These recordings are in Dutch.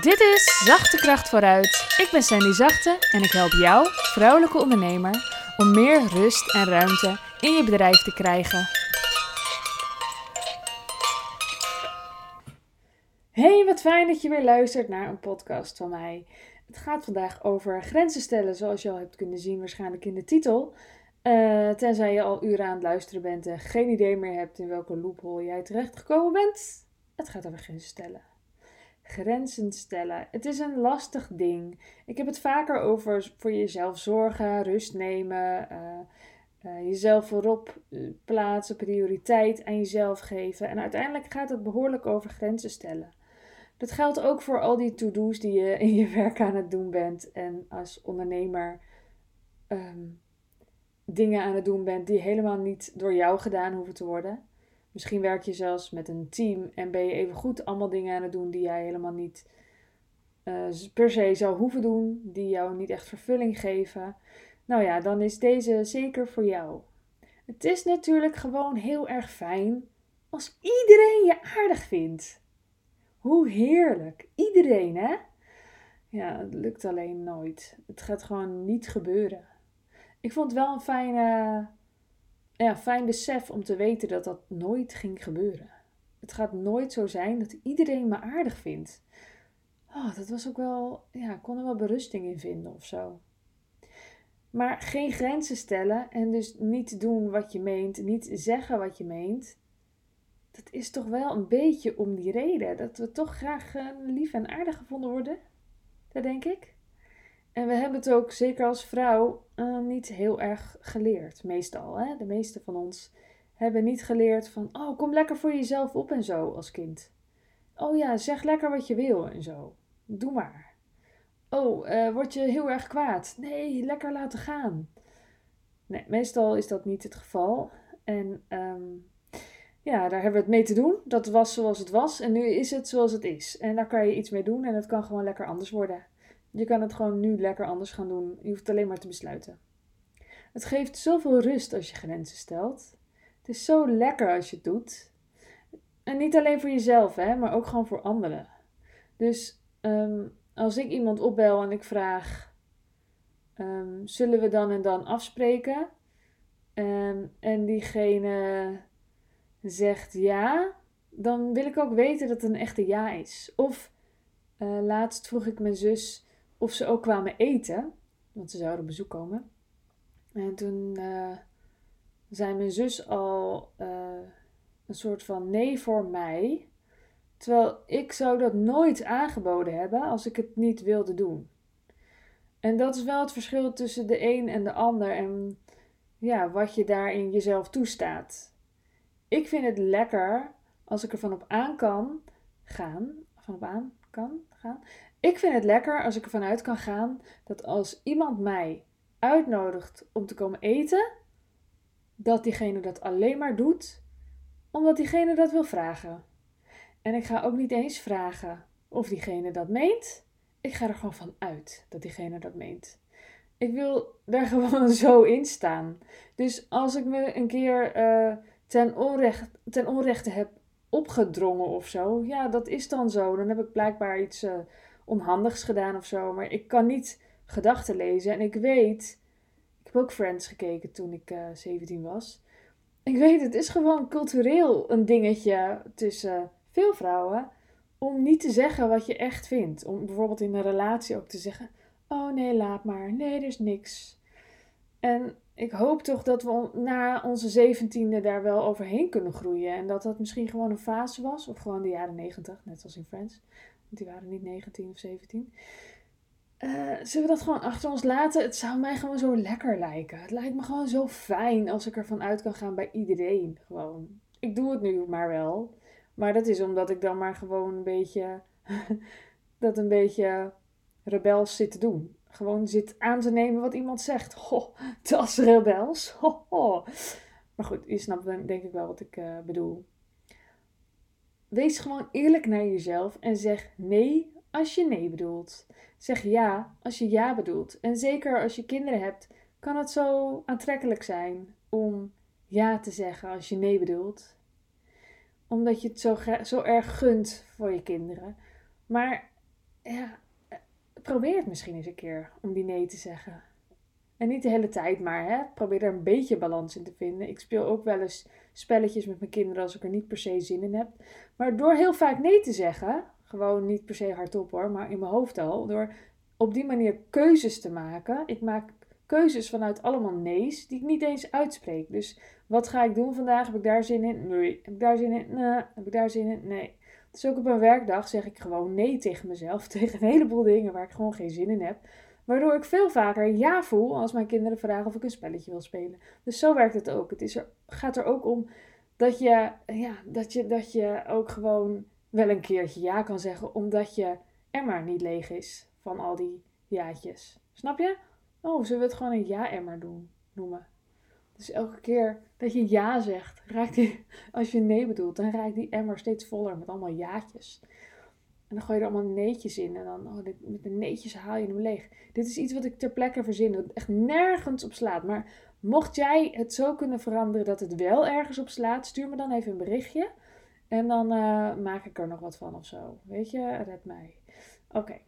Dit is Zachte Kracht vooruit. Ik ben Sandy Zachte en ik help jou, vrouwelijke ondernemer, om meer rust en ruimte in je bedrijf te krijgen. Hey, wat fijn dat je weer luistert naar een podcast van mij. Het gaat vandaag over grenzen stellen, zoals je al hebt kunnen zien waarschijnlijk in de titel. Uh, tenzij je al uren aan het luisteren bent en geen idee meer hebt in welke loophole jij terechtgekomen bent. Het gaat over grenzen stellen. Grenzen stellen. Het is een lastig ding. Ik heb het vaker over voor jezelf zorgen, rust nemen, uh, uh, jezelf voorop plaatsen, prioriteit aan jezelf geven. En uiteindelijk gaat het behoorlijk over grenzen stellen. Dat geldt ook voor al die to-do's die je in je werk aan het doen bent en als ondernemer um, dingen aan het doen bent die helemaal niet door jou gedaan hoeven te worden. Misschien werk je zelfs met een team en ben je even goed allemaal dingen aan het doen die jij helemaal niet uh, per se zou hoeven doen, die jou niet echt vervulling geven. Nou ja, dan is deze zeker voor jou. Het is natuurlijk gewoon heel erg fijn als iedereen je aardig vindt. Hoe heerlijk. Iedereen, hè? Ja, het lukt alleen nooit. Het gaat gewoon niet gebeuren. Ik vond het wel een fijne, ja, fijn besef om te weten dat dat nooit ging gebeuren. Het gaat nooit zo zijn dat iedereen me aardig vindt. Oh, dat was ook wel, ja, ik kon er wel berusting in vinden of zo. Maar geen grenzen stellen en dus niet doen wat je meent, niet zeggen wat je meent, dat is toch wel een beetje om die reden. Dat we toch graag uh, lief en aardig gevonden worden. Dat denk ik. En we hebben het ook, zeker als vrouw, uh, niet heel erg geleerd. Meestal, hè? De meeste van ons hebben niet geleerd van... Oh, kom lekker voor jezelf op en zo als kind. Oh ja, zeg lekker wat je wil en zo. Doe maar. Oh, uh, word je heel erg kwaad? Nee, lekker laten gaan. Nee, meestal is dat niet het geval. En um, ja, daar hebben we het mee te doen. Dat was zoals het was en nu is het zoals het is. En daar kan je iets mee doen en het kan gewoon lekker anders worden. Je kan het gewoon nu lekker anders gaan doen. Je hoeft alleen maar te besluiten. Het geeft zoveel rust als je grenzen stelt. Het is zo lekker als je het doet. En niet alleen voor jezelf, hè, maar ook gewoon voor anderen. Dus um, als ik iemand opbel en ik vraag: um, zullen we dan en dan afspreken? Um, en diegene zegt ja, dan wil ik ook weten dat het een echte ja is. Of uh, laatst vroeg ik mijn zus of ze ook kwamen eten, want ze zouden op bezoek komen. En toen uh, zei mijn zus al uh, een soort van nee voor mij. Terwijl ik zou dat nooit aangeboden hebben als ik het niet wilde doen. En dat is wel het verschil tussen de een en de ander en ja, wat je daarin jezelf toestaat ik vind het lekker als ik er van op aan kan gaan. Van op aan kan gaan. Ik vind het lekker als ik ervan uit kan gaan dat als iemand mij uitnodigt om te komen eten, dat diegene dat alleen maar doet omdat diegene dat wil vragen. En ik ga ook niet eens vragen of diegene dat meent. Ik ga er gewoon van uit dat diegene dat meent. Ik wil daar gewoon zo in staan. Dus als ik me een keer uh, ten, onrecht, ten onrechte heb opgedrongen of zo. Ja, dat is dan zo. Dan heb ik blijkbaar iets uh, onhandigs gedaan of zo. Maar ik kan niet gedachten lezen. En ik weet. Ik heb ook Friends gekeken toen ik uh, eh, 17 was. Ik weet, het is gewoon cultureel een dingetje tussen veel vrouwen. Om niet te zeggen wat je echt vindt. Om bijvoorbeeld in een relatie ook te zeggen: Oh nee, laat maar. Nee, er is niks. En ik hoop toch dat we na onze zeventiende daar wel overheen kunnen groeien. En dat dat misschien gewoon een fase was. Of gewoon de jaren negentig, net zoals in Friends. Die waren niet 19 of 17. Uh, zullen we dat gewoon achter ons laten? Het zou mij gewoon zo lekker lijken. Het lijkt me gewoon zo fijn als ik ervan uit kan gaan bij iedereen. Gewoon. Ik doe het nu maar wel. Maar dat is omdat ik dan maar gewoon een beetje. dat een beetje rebels zit te doen gewoon zit aan te nemen wat iemand zegt. Ho, dat is rebels. Maar goed, je snapt denk ik wel wat ik uh, bedoel. Wees gewoon eerlijk naar jezelf en zeg nee als je nee bedoelt. Zeg ja als je ja bedoelt. En zeker als je kinderen hebt, kan het zo aantrekkelijk zijn om ja te zeggen als je nee bedoelt. Omdat je het zo, zo erg gunt voor je kinderen. Maar ja, probeer het misschien eens een keer om die nee te zeggen. En niet de hele tijd, maar hè, probeer er een beetje balans in te vinden. Ik speel ook wel eens spelletjes met mijn kinderen als ik er niet per se zin in heb. Maar door heel vaak nee te zeggen, gewoon niet per se hardop hoor, maar in mijn hoofd al, door op die manier keuzes te maken. Ik maak keuzes vanuit allemaal nee's die ik niet eens uitspreek. Dus wat ga ik doen vandaag? Heb ik daar zin in? Nee. Heb ik daar zin in? Nee. Heb ik daar zin in? Nee. Dus ook op een werkdag zeg ik gewoon nee tegen mezelf. Tegen een heleboel dingen waar ik gewoon geen zin in heb. Waardoor ik veel vaker ja voel als mijn kinderen vragen of ik een spelletje wil spelen. Dus zo werkt het ook. Het is er, gaat er ook om dat je, ja, dat, je, dat je ook gewoon wel een keertje ja kan zeggen. Omdat je emmer niet leeg is van al die jaatjes. Snap je? Oh, zullen we het gewoon een ja-emmer doen, noemen? Dus elke keer dat je ja zegt, raakt die, als je nee bedoelt, dan raakt die emmer steeds voller met allemaal jaatjes. En dan gooi je er allemaal neetjes in en dan, oh, met de neetjes haal je hem leeg. Dit is iets wat ik ter plekke verzin, dat echt nergens op slaat. Maar mocht jij het zo kunnen veranderen dat het wel ergens op slaat, stuur me dan even een berichtje. En dan uh, maak ik er nog wat van of zo. Weet je, red mij. Oké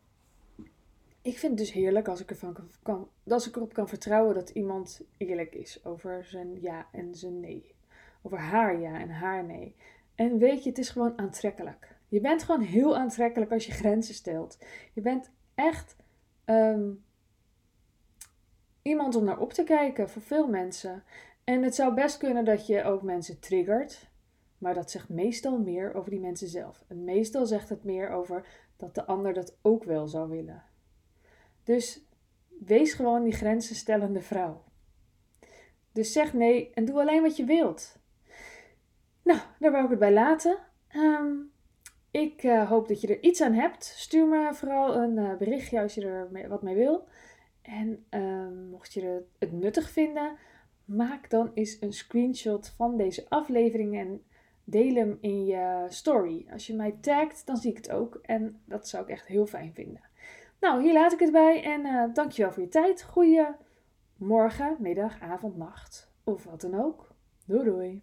ik vind het dus heerlijk als ik, ervan kan, als ik erop kan vertrouwen dat iemand eerlijk is over zijn ja en zijn nee. Over haar ja en haar nee. En weet je, het is gewoon aantrekkelijk. Je bent gewoon heel aantrekkelijk als je grenzen stelt. Je bent echt ehm, iemand om naar op te kijken voor veel mensen. En het zou best kunnen dat je ook mensen triggert. Maar dat zegt meestal meer over die mensen zelf. En meestal zegt het meer over dat de ander dat ook wel zou willen. Dus wees gewoon die grenzen stellende vrouw. Dus zeg nee en doe alleen wat je wilt. Nou, daar wou ik het bij laten. Ehm, ik uh, hoop dat je er iets aan hebt. Stuur me vooral een uh, berichtje als je er wat mee wil. En um, mocht je het nuttig vinden, maak dan eens een screenshot van deze aflevering en deel hem in je story. Als je mij tagt, dan zie ik het ook. En dat zou ik echt heel fijn vinden. Nou, hier laat ik het bij en uh, dankjewel voor je tijd. Goeie morgen, middag, avond, nacht of wat dan ook. Doei doei.